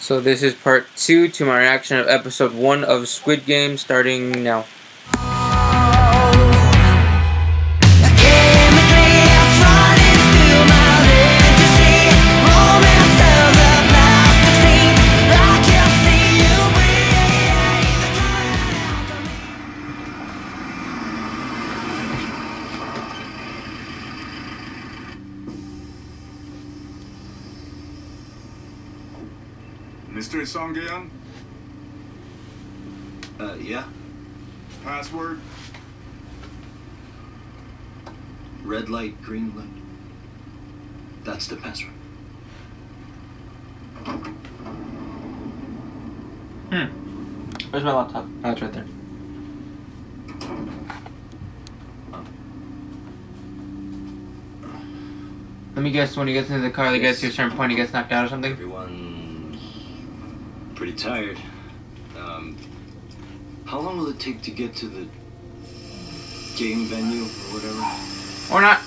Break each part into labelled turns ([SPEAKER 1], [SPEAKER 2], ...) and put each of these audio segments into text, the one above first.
[SPEAKER 1] So this is part two to my reaction of episode one of Squid Game starting now.
[SPEAKER 2] Mr. Songyeon,
[SPEAKER 3] Uh, yeah.
[SPEAKER 2] password?
[SPEAKER 3] Red light, green light. That's the password. Hmm.
[SPEAKER 1] Where's my laptop? Oh, it's right there. Let me guess. When he gets into the car, he gets to a certain point, he gets knocked out or something.
[SPEAKER 3] Everyone's pretty tired. Um, how long will it take to get to the game venue or whatever?
[SPEAKER 1] Or not.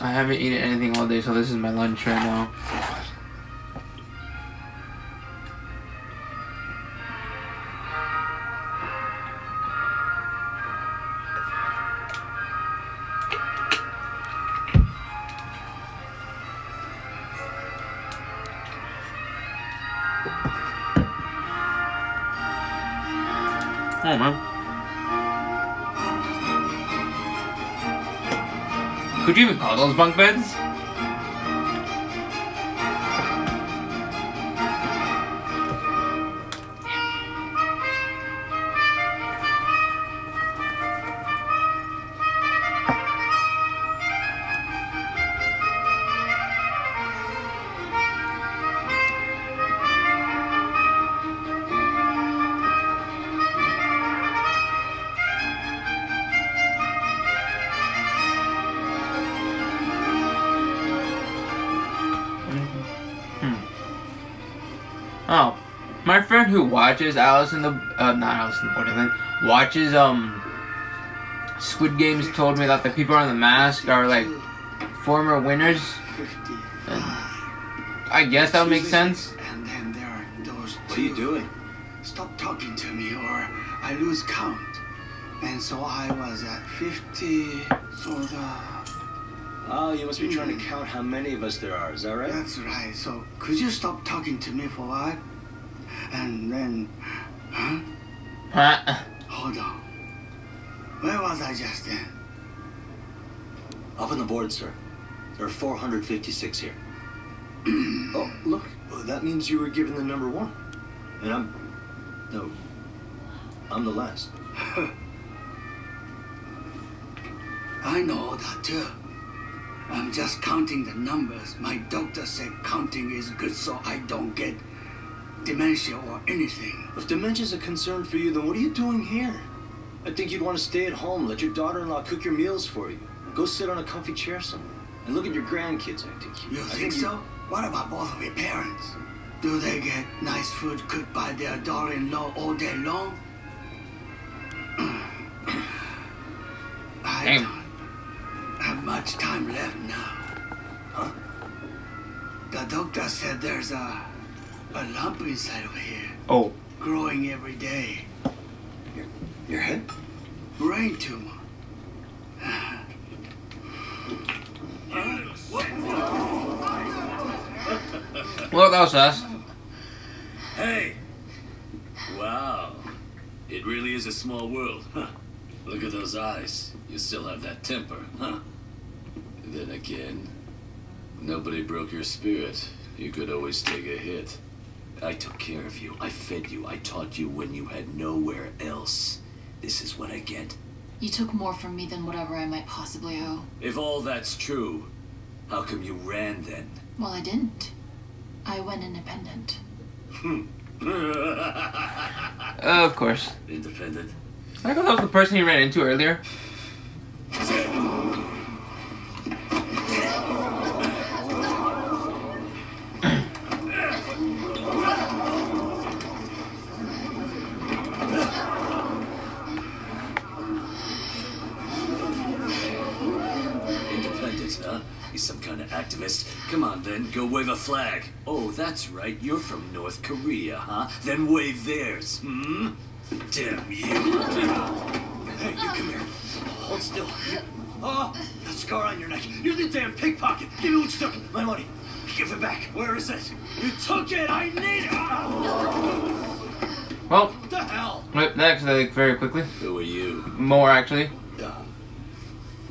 [SPEAKER 1] I haven't eaten anything all day, so this is my lunch right now. Oh man. Could you even call those bunk beds? Oh, my friend who watches Alice in the uh, not Alice in the Borderland watches um Squid Games told me that the people on the mask are like former winners. And I guess that would make sense.
[SPEAKER 4] And then there are those
[SPEAKER 3] What are you doing?
[SPEAKER 4] Stop talking to me or I lose count. And so I was at 50, sort of.
[SPEAKER 3] Oh, you must be trying to hmm. count how many of us there are. Is that right?
[SPEAKER 4] That's right. So could you stop talking to me for a while? And then, huh?
[SPEAKER 1] Huh?
[SPEAKER 4] Hold on. Where was I just then?
[SPEAKER 3] Up on the board, sir. There are 456 here. Hmm. oh, look. That means you were given the number one. And I'm. No. I'm the last.
[SPEAKER 4] I know that too. I'm just counting the numbers. My doctor said counting is good so I don't get dementia or anything.
[SPEAKER 3] If dementia's a concern for you, then what are you doing here? I think you'd want to stay at home, let your daughter-in-law cook your meals for you. Go sit on a comfy chair somewhere. And look at your grandkids, I think.
[SPEAKER 4] You
[SPEAKER 3] I
[SPEAKER 4] think
[SPEAKER 3] you-
[SPEAKER 4] so? What about both of your parents? Do they get nice food cooked by their daughter-in-law all day long? Much time left now.
[SPEAKER 3] Huh?
[SPEAKER 4] The doctor said there's a a lump inside of here,
[SPEAKER 1] Oh.
[SPEAKER 4] growing every day.
[SPEAKER 3] Your your head?
[SPEAKER 4] Brain tumor.
[SPEAKER 1] Well, that was us.
[SPEAKER 5] Hey! Wow. It really is a small world, huh? Look at those eyes. You still have that temper, huh? Then again, nobody broke your spirit. You could always take a hit. I took care of you. I fed you. I taught you when you had nowhere else. This is what I get.
[SPEAKER 6] You took more from me than whatever I might possibly owe.
[SPEAKER 5] If all that's true, how come you ran then?
[SPEAKER 6] Well, I didn't. I went independent.
[SPEAKER 1] Of course.
[SPEAKER 5] Independent.
[SPEAKER 1] I thought that was the person he ran into earlier.
[SPEAKER 5] Kind of activist. Come on, then, go wave a flag. Oh, that's right. You're from North Korea, huh? Then wave theirs. Hmm? Damn you.
[SPEAKER 3] Hey, you come here. Hold still. You- Oh, that scar on your neck. You're the damn pickpocket. Give me what you took. My money. Give it back. Where is it? You took it. I need it.
[SPEAKER 1] Well,
[SPEAKER 3] What the hell?
[SPEAKER 1] wait, next, like, very quickly.
[SPEAKER 5] Who are you?
[SPEAKER 1] More, actually.
[SPEAKER 3] Uh,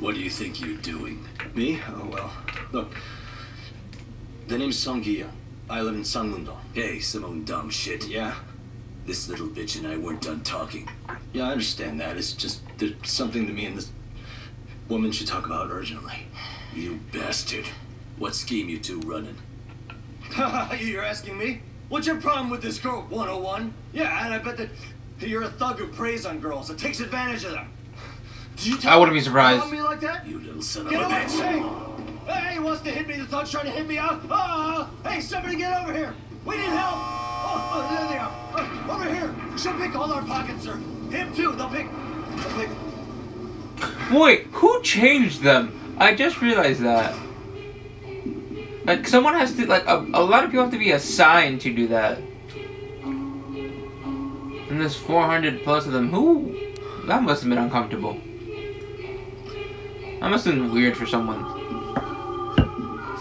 [SPEAKER 5] What do you think you're doing?
[SPEAKER 3] me? Oh, well. Look. The name's Song Gia. I live in Sangmundo.
[SPEAKER 5] Hey, some old dumb shit.
[SPEAKER 3] Yeah?
[SPEAKER 5] This little bitch and I weren't done talking.
[SPEAKER 3] Yeah, I understand that. It's just there's something to me and this woman should talk about urgently.
[SPEAKER 5] You bastard. What scheme you two running?
[SPEAKER 3] you're asking me? What's your problem with this girl, 101? Yeah, and I bet that you're a thug who preys on girls and takes advantage of them. Did you
[SPEAKER 1] I wouldn't be surprised.
[SPEAKER 3] me like that?
[SPEAKER 5] You little son of
[SPEAKER 3] Get
[SPEAKER 5] a
[SPEAKER 3] away,
[SPEAKER 5] bitch.
[SPEAKER 3] Hey! He wants to hit me. The thug's trying to hit me out. Ah! hey, somebody get over here. We need help. Oh, oh there they are. Uh, over here. She'll pick all our pockets, sir. Him too. They'll pick. They'll pick.
[SPEAKER 1] Wait, who changed them? I just realized that. Like, someone has to, like, a, a lot of people have to be assigned to do that. And there's 400 plus of them. Who? That must have been uncomfortable. That must have been weird for someone.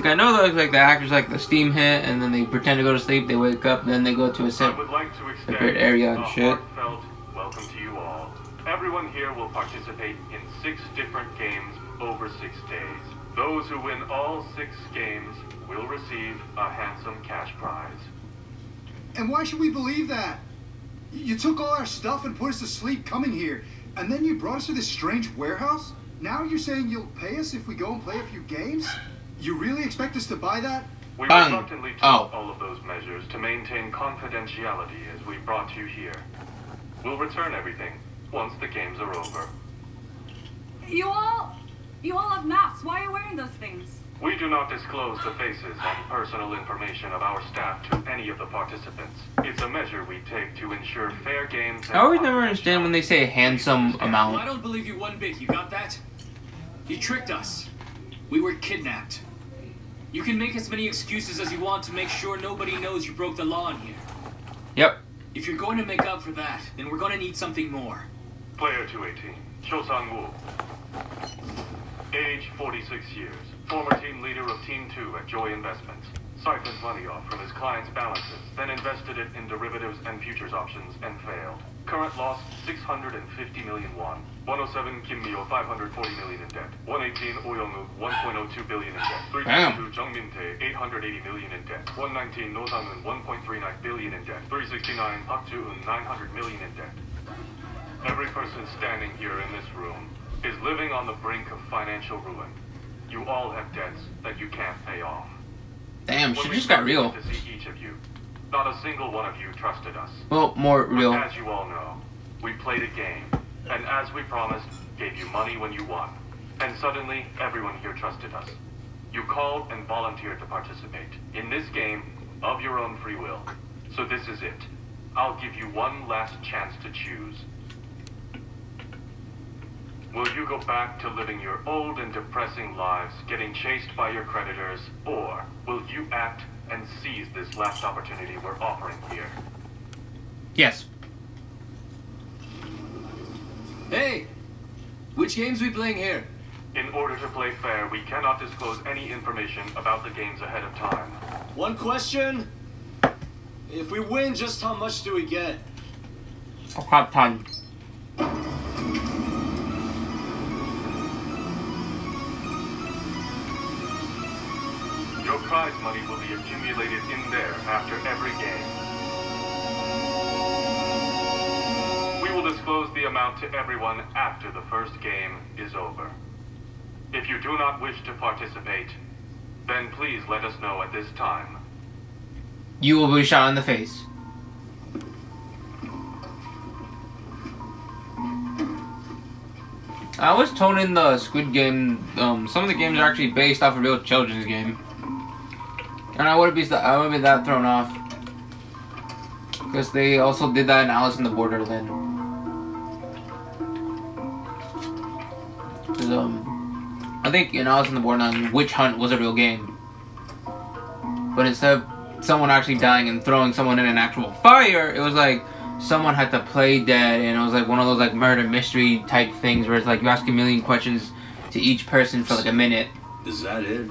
[SPEAKER 1] Like, I know that, like, the actors, like, the steam hit, and then they pretend to go to sleep, they wake up, then they go to a set.
[SPEAKER 7] would like to extend
[SPEAKER 1] separate area and
[SPEAKER 7] a
[SPEAKER 1] shit.
[SPEAKER 7] welcome to you all. Everyone here will participate in six different games over six days. Those who win all six games will receive a handsome cash prize.
[SPEAKER 8] And why should we believe that? You took all our stuff and put us to sleep coming here, and then you brought us to this strange warehouse? Now you're saying you'll pay us if we go and play a few games? You really expect us to buy that?
[SPEAKER 7] We
[SPEAKER 1] Bang.
[SPEAKER 7] reluctantly took
[SPEAKER 1] Oh.
[SPEAKER 7] all of those measures to maintain confidentiality as we brought you here. We'll return everything once the games are over.
[SPEAKER 9] You all, you all have masks. Why are you wearing those things?
[SPEAKER 7] We do not disclose the faces and personal information of our staff to any of the participants. It's a measure we take to ensure fair games. and
[SPEAKER 1] I always never understand when they say handsome
[SPEAKER 10] Well, I don't believe you one bit. You got that? You tricked us. We were kidnapped. You can make as many excuses as you want to make sure nobody knows you broke the law in here.
[SPEAKER 1] Yep.
[SPEAKER 10] If you're going to make up for that, then we're going to need something more.
[SPEAKER 7] Player 218, Cho Sang-woo. Age 46 years. Former team leader of Team 2 at Joy Investments. Siphoned money off from his clients' balances, then invested it in derivatives and futures options and failed. Current loss 650 million won. 107 Kim Mio 540 million in debt. 118 Oyongu 1.02 billion in debt. 322 Jung Min-tae 880 million in debt. 119 No Sang-eun 1.39 billion in debt. 369 Park Joo-eun 900 million in debt. Every person standing here in this room is living on the brink of financial ruin. You all have debts that you can't pay off.
[SPEAKER 1] Damn,
[SPEAKER 7] When
[SPEAKER 1] she just got real.
[SPEAKER 7] went To see each of you, not a single one of you trusted us.
[SPEAKER 1] Well, more
[SPEAKER 7] But
[SPEAKER 1] real.
[SPEAKER 7] as you all know, we played a game, and as we promised, gave you money when you won. And suddenly, everyone here trusted us. You called and volunteered to participate in this game of your own free will. So this is it. I'll give you one last chance to choose. Will you go back to living your old and depressing lives, getting chased by your creditors, or will you act and seize this last opportunity we're offering here.
[SPEAKER 1] Yes.
[SPEAKER 10] Hey! Which games we playing here?
[SPEAKER 7] In order to play fair, we cannot disclose any information about the games ahead of time.
[SPEAKER 3] One question. If we win, just how much do we get?
[SPEAKER 7] 5,000 money will be accumulated in there after every game. We will disclose the amount to everyone after the first game is over. If you do not wish to participate, then please let us know at this time.
[SPEAKER 1] You will be shot in the face. I was toning in the Squid Game, um, some of the games are actually based off a real children's game and I wouldn't be I wouldn't be that thrown off because they also did that in Alice in the Borderland. Cause um, I think in Alice in the Borderland, Witch Hunt was a real game, but instead of someone actually dying and throwing someone in an actual fire, it was like someone had to play dead, and it was like one of those like murder mystery type things where it's like you ask a million questions to each person for like a minute.
[SPEAKER 3] Is that it?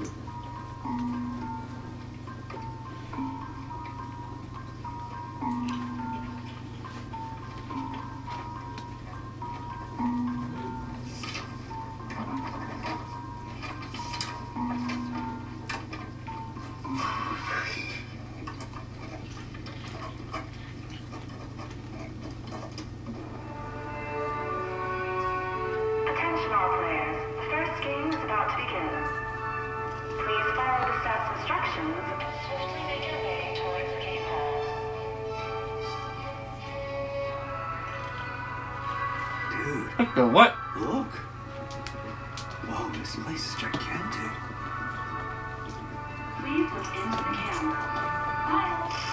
[SPEAKER 3] Dude,
[SPEAKER 1] What the what?
[SPEAKER 3] look. Whoa, this place is gigantic.
[SPEAKER 11] Please look into the camera. Miles.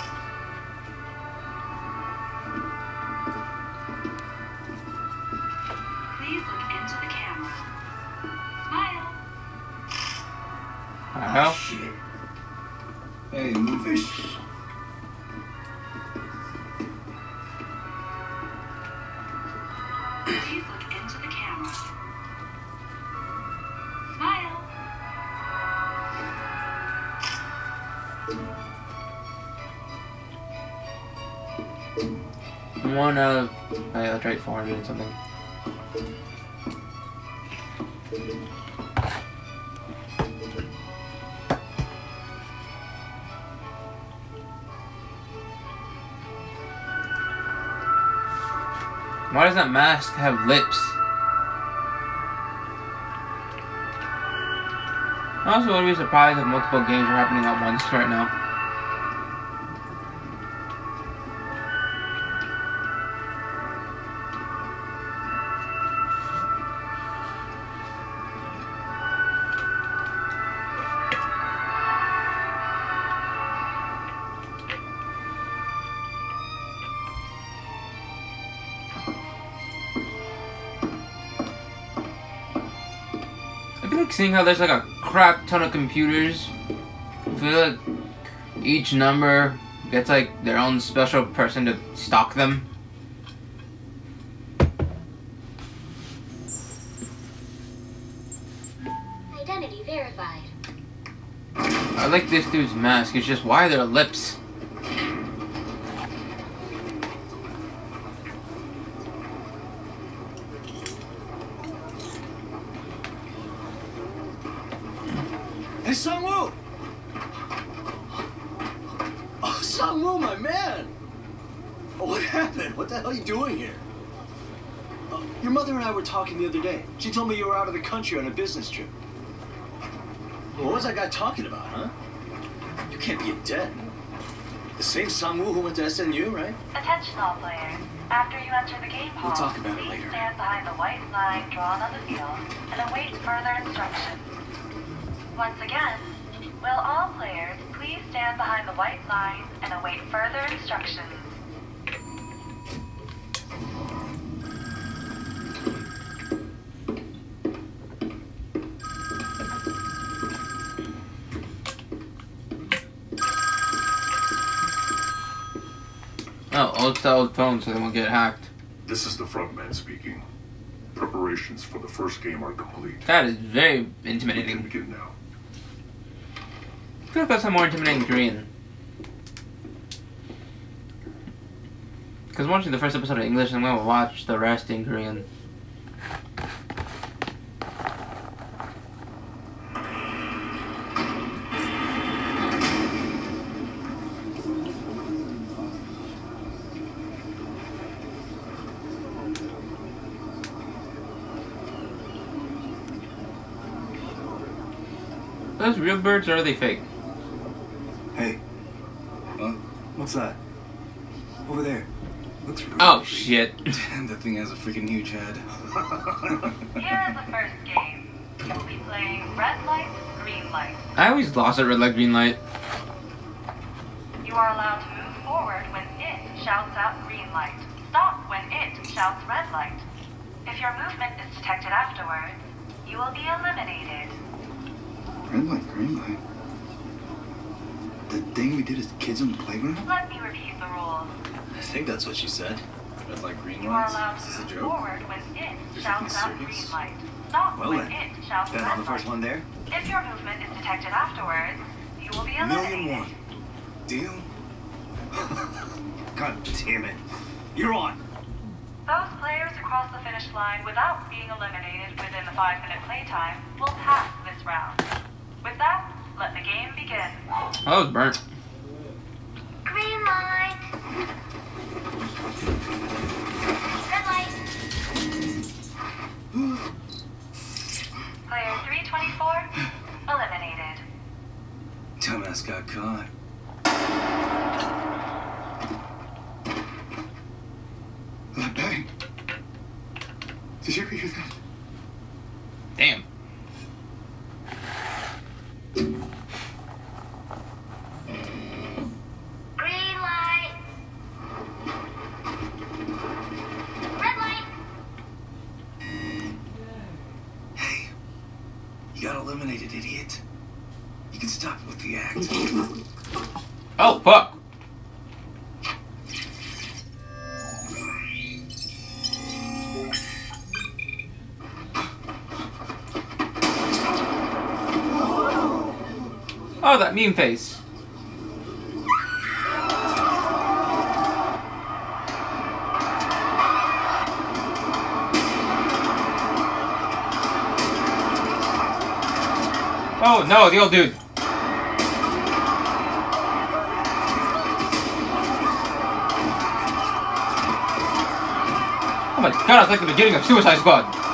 [SPEAKER 1] Yeah, that's right, 400 and something. Why does that mask have lips? I also wouldn't be surprised if multiple games are happening at once right now. Seeing how there's like a crap ton of computers. I feel like each number gets like their own special person to stock them.
[SPEAKER 12] Identity verified.
[SPEAKER 1] I like this dude's mask. It's just why are there lips?
[SPEAKER 3] Hey, Sungwoo! Oh, Sungwoo, my man! Oh, what happened? What the hell are you doing here? Uh, your mother and I were talking the other day. She told me you were out of the country on a business trip. What was that guy talking about, huh? You can't be in debt. The same Sungwoo who went to SNU, right?
[SPEAKER 11] Attention all players. After you enter the game hall,
[SPEAKER 3] We'll talk about it later.
[SPEAKER 11] stand behind the white line drawn on the field and await further instructions. Once again, will all players please stand behind the white line and await further instructions.
[SPEAKER 1] Old style phone so they won't get hacked.
[SPEAKER 2] This is the front man speaking. Preparations for the first game are complete.
[SPEAKER 1] That is very intimidating.
[SPEAKER 2] We can begin now.
[SPEAKER 1] I feel like that's a more intimidating Korean. Because I'm watching the first episode in English, and I'm gonna watch the rest in Korean. Those real birds or are they fake?
[SPEAKER 8] Hey. Huh? What's that? Over there.
[SPEAKER 13] looks really
[SPEAKER 1] Oh shit.
[SPEAKER 13] Damn, that thing has a freaking huge head.
[SPEAKER 11] Here is the first game. You will be playing red light, green light.
[SPEAKER 1] I always lost at red light, green light.
[SPEAKER 11] You are allowed to move forward when it shouts out green light. Stop when it shouts red light. If your movement is detected afterwards, you will be eliminated.
[SPEAKER 8] Red light, green light. The thing we did as kids on the playground?
[SPEAKER 11] Let me repeat the rules.
[SPEAKER 3] I think that's what she said.
[SPEAKER 13] Red light, green
[SPEAKER 11] You are
[SPEAKER 13] lights.
[SPEAKER 11] allowed
[SPEAKER 13] Is this a joke?
[SPEAKER 11] forward when it
[SPEAKER 13] You're
[SPEAKER 11] shouts out
[SPEAKER 13] fucking serious?
[SPEAKER 11] green light. Stop
[SPEAKER 3] Well
[SPEAKER 11] when
[SPEAKER 3] then.
[SPEAKER 11] it shouts
[SPEAKER 3] Then on the first one there.
[SPEAKER 11] If your movement is detected afterwards, you will be eliminated.
[SPEAKER 13] Million one. Deal?
[SPEAKER 3] God damn it. You're on.
[SPEAKER 11] Those players who cross the finish line without being eliminated within the five-minute playtime will pass this round. With that, let the game begin.
[SPEAKER 1] I was burnt.
[SPEAKER 12] Green light. Red light.
[SPEAKER 11] Player 324, eliminated.
[SPEAKER 13] Dumbass got caught.
[SPEAKER 8] That bang. Did you hear that?
[SPEAKER 1] Damn.
[SPEAKER 12] Green light. Red light.
[SPEAKER 13] Hey, you got eliminated, idiot. You can stop with the act.
[SPEAKER 1] Oh fuck. Oh, that meme face. Oh no, the old dude. Oh my god, it's like the beginning of Suicide Squad.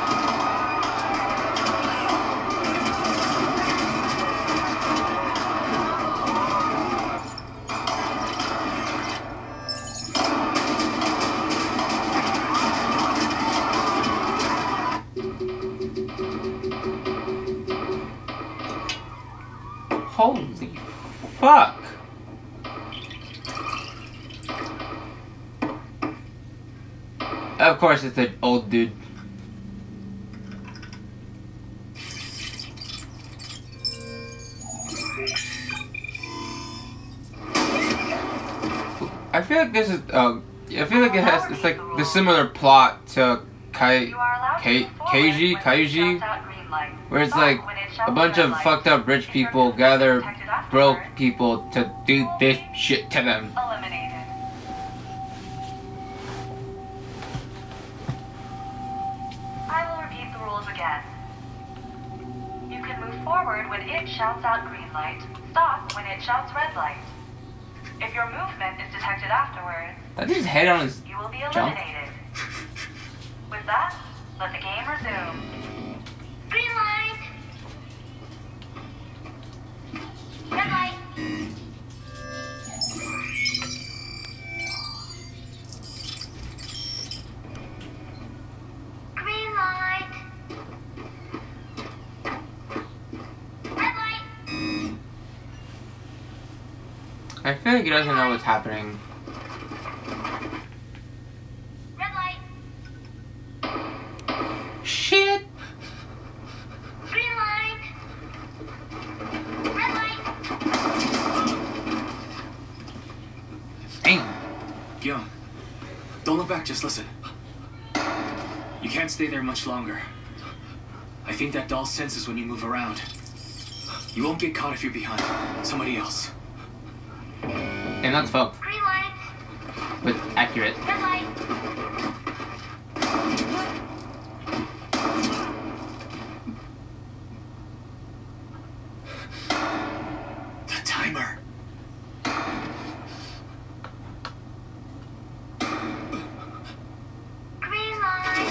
[SPEAKER 1] It's an old dude. I feel like this is. Uh, I feel like it has. It's like the similar plot to Kai,
[SPEAKER 11] You are allowed to
[SPEAKER 1] Kai,
[SPEAKER 11] move forward
[SPEAKER 1] Keiji,
[SPEAKER 11] when it
[SPEAKER 1] Kaiji,
[SPEAKER 11] shouts out green light.
[SPEAKER 1] where it's like a bunch of fucked up rich people gather broke people to do this shit to them.
[SPEAKER 11] It shouts out green light. Stop when it shouts red light. If your movement is detected afterwards,
[SPEAKER 1] That just head on his
[SPEAKER 11] you will be
[SPEAKER 1] jump.
[SPEAKER 11] eliminated. With that, let the game resume.
[SPEAKER 1] I feel he doesn't know what's happening.
[SPEAKER 12] Red light.
[SPEAKER 1] Shit.
[SPEAKER 12] Green light. Red light.
[SPEAKER 1] Damn.
[SPEAKER 10] Young, don't look back, just listen. You can't stay there much longer. I think that doll senses when you move around. You won't get caught if you're behind. Somebody else.
[SPEAKER 1] And that's fucked,
[SPEAKER 12] Green light.
[SPEAKER 1] but accurate.
[SPEAKER 12] Red light.
[SPEAKER 10] The timer.
[SPEAKER 12] Green light.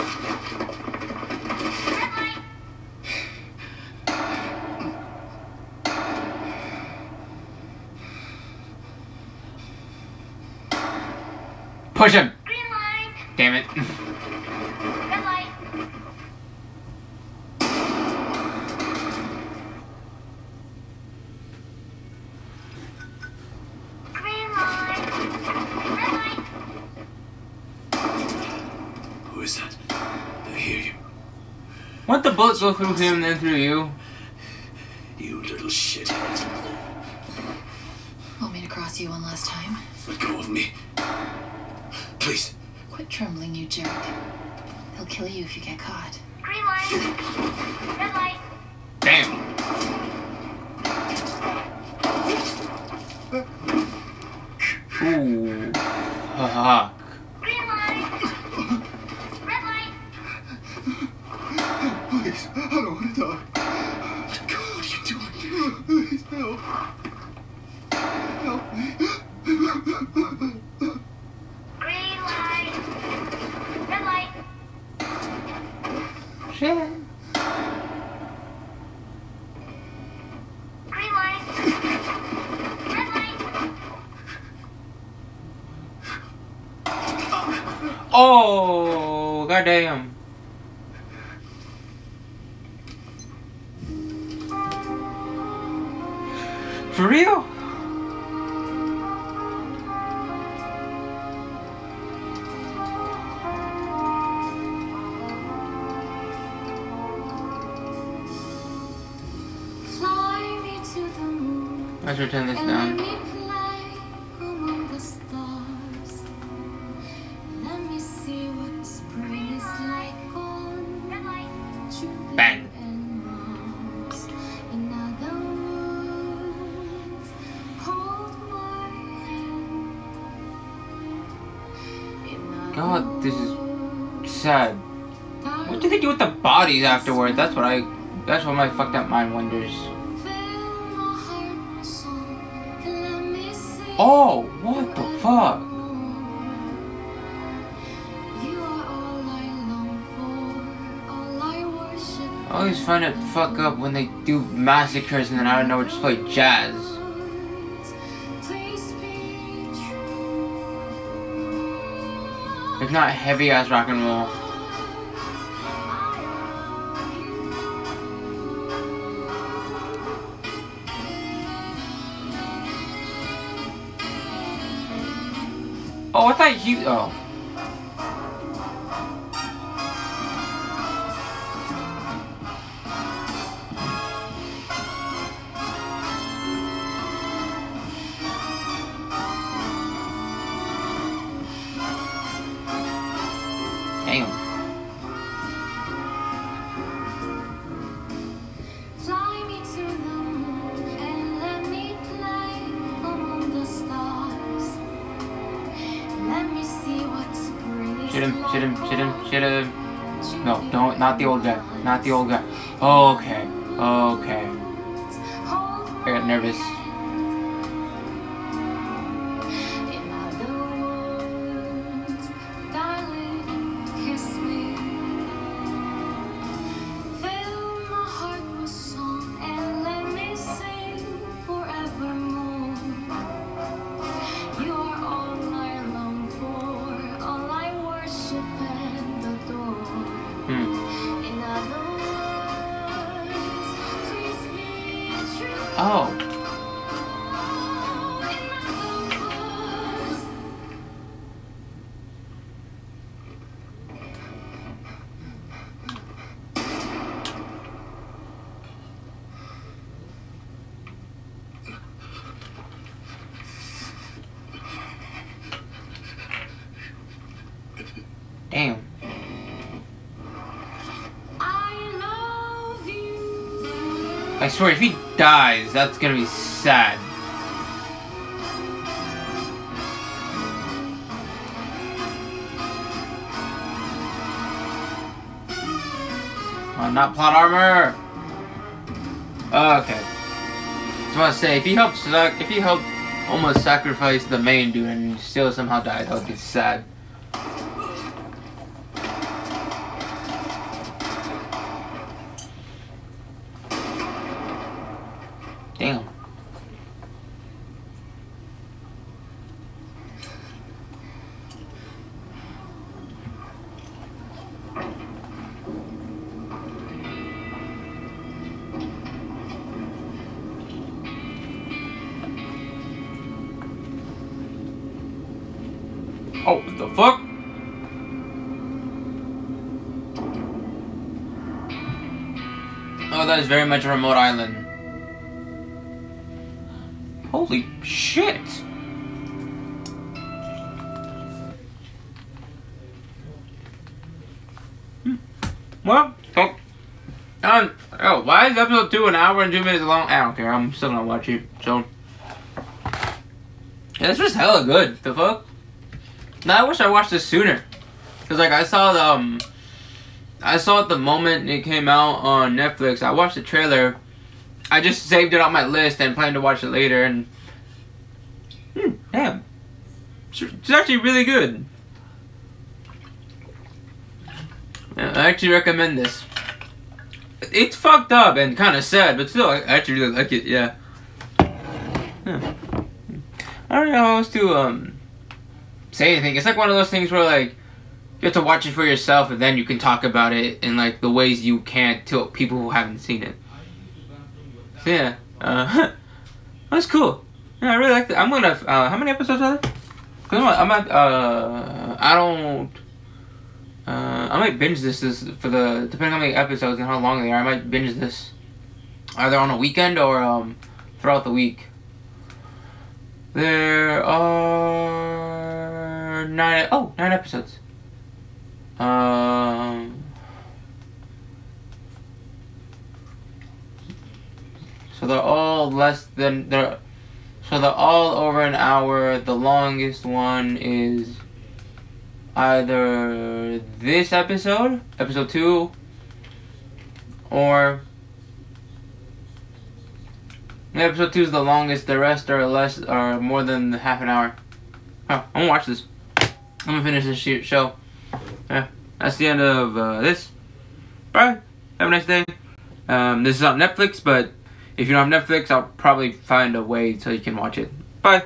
[SPEAKER 12] Red light.
[SPEAKER 1] Push him.
[SPEAKER 12] Green light.
[SPEAKER 14] Damn it.
[SPEAKER 12] Red light. Green light. Red light.
[SPEAKER 5] Who is that? I hear you.
[SPEAKER 14] Won't the bullet go through him and then through you?
[SPEAKER 5] You little shithead.
[SPEAKER 6] Want me to cross you one last time?
[SPEAKER 5] Let go of me. Please.
[SPEAKER 6] Quit trembling, you jerk. He'll kill you if you get caught.
[SPEAKER 12] Green light. Red light.
[SPEAKER 14] Damn. Ooh. Fuck.
[SPEAKER 12] Green
[SPEAKER 1] words, hold my hand. In other
[SPEAKER 14] God, this is sad. What do they do with the bodies afterward? That's what I. That's what my fucked up mind wonders. Find it fuck up when they do massacres and then I don't know just play jazz. If not heavy ass rock and roll. Oh, I thought he. Oh. Not the old guy. Not the old guy. Okay, okay. I got nervous. Damn.
[SPEAKER 1] I love you.
[SPEAKER 14] I swear, if he dies, that's gonna be sad. Oh, not plot armor. Oh, okay. So I was say, if he helped, sac- if he helped almost sacrifice the main dude and still somehow died, that would be sad.
[SPEAKER 1] Fuck? Oh, that is very much a remote island. Holy shit! Hmm. Well, oh, um, oh, why is episode two an hour and two minutes long? I don't care. I'm still gonna watch it. So, yeah, this was hella good. The fuck? Now I wish I watched this sooner, cause like I saw the um, I saw it the moment it came out on Netflix. I watched the trailer. I just saved it on my list and planned to watch it later. And hmm, damn, it's, actually really good. Yeah, I actually recommend this. It's fucked up and kind of sad, but still, I actually really like it. Yeah. yeah. I don't know how else to um say anything. It's like one of those things where like you have to watch it for yourself and then you can talk about it in like the ways you can't to people who haven't seen it. So yeah, uh, that's cool. Yeah, I really like that. I'm gonna. Uh, how many episodes are there? Cause I'm, at. Uh, I don't. Uh, I might binge this, this for the depending on how many episodes and how long they are. I might binge this either on a weekend or um, throughout the week. There are nine. Oh, nine episodes. Um. So they're all less than they're. So they're all over an hour. The longest one is either this episode, episode two, or episode two is the longest. The rest are less, are more than half an hour. Oh, I'm gonna watch this. I'm gonna finish this show. Yeah, that's the end of uh, this. Bye. Have a nice day. Um, this is on Netflix, but if you don't have Netflix, I'll probably find a way so you can watch it. Bye.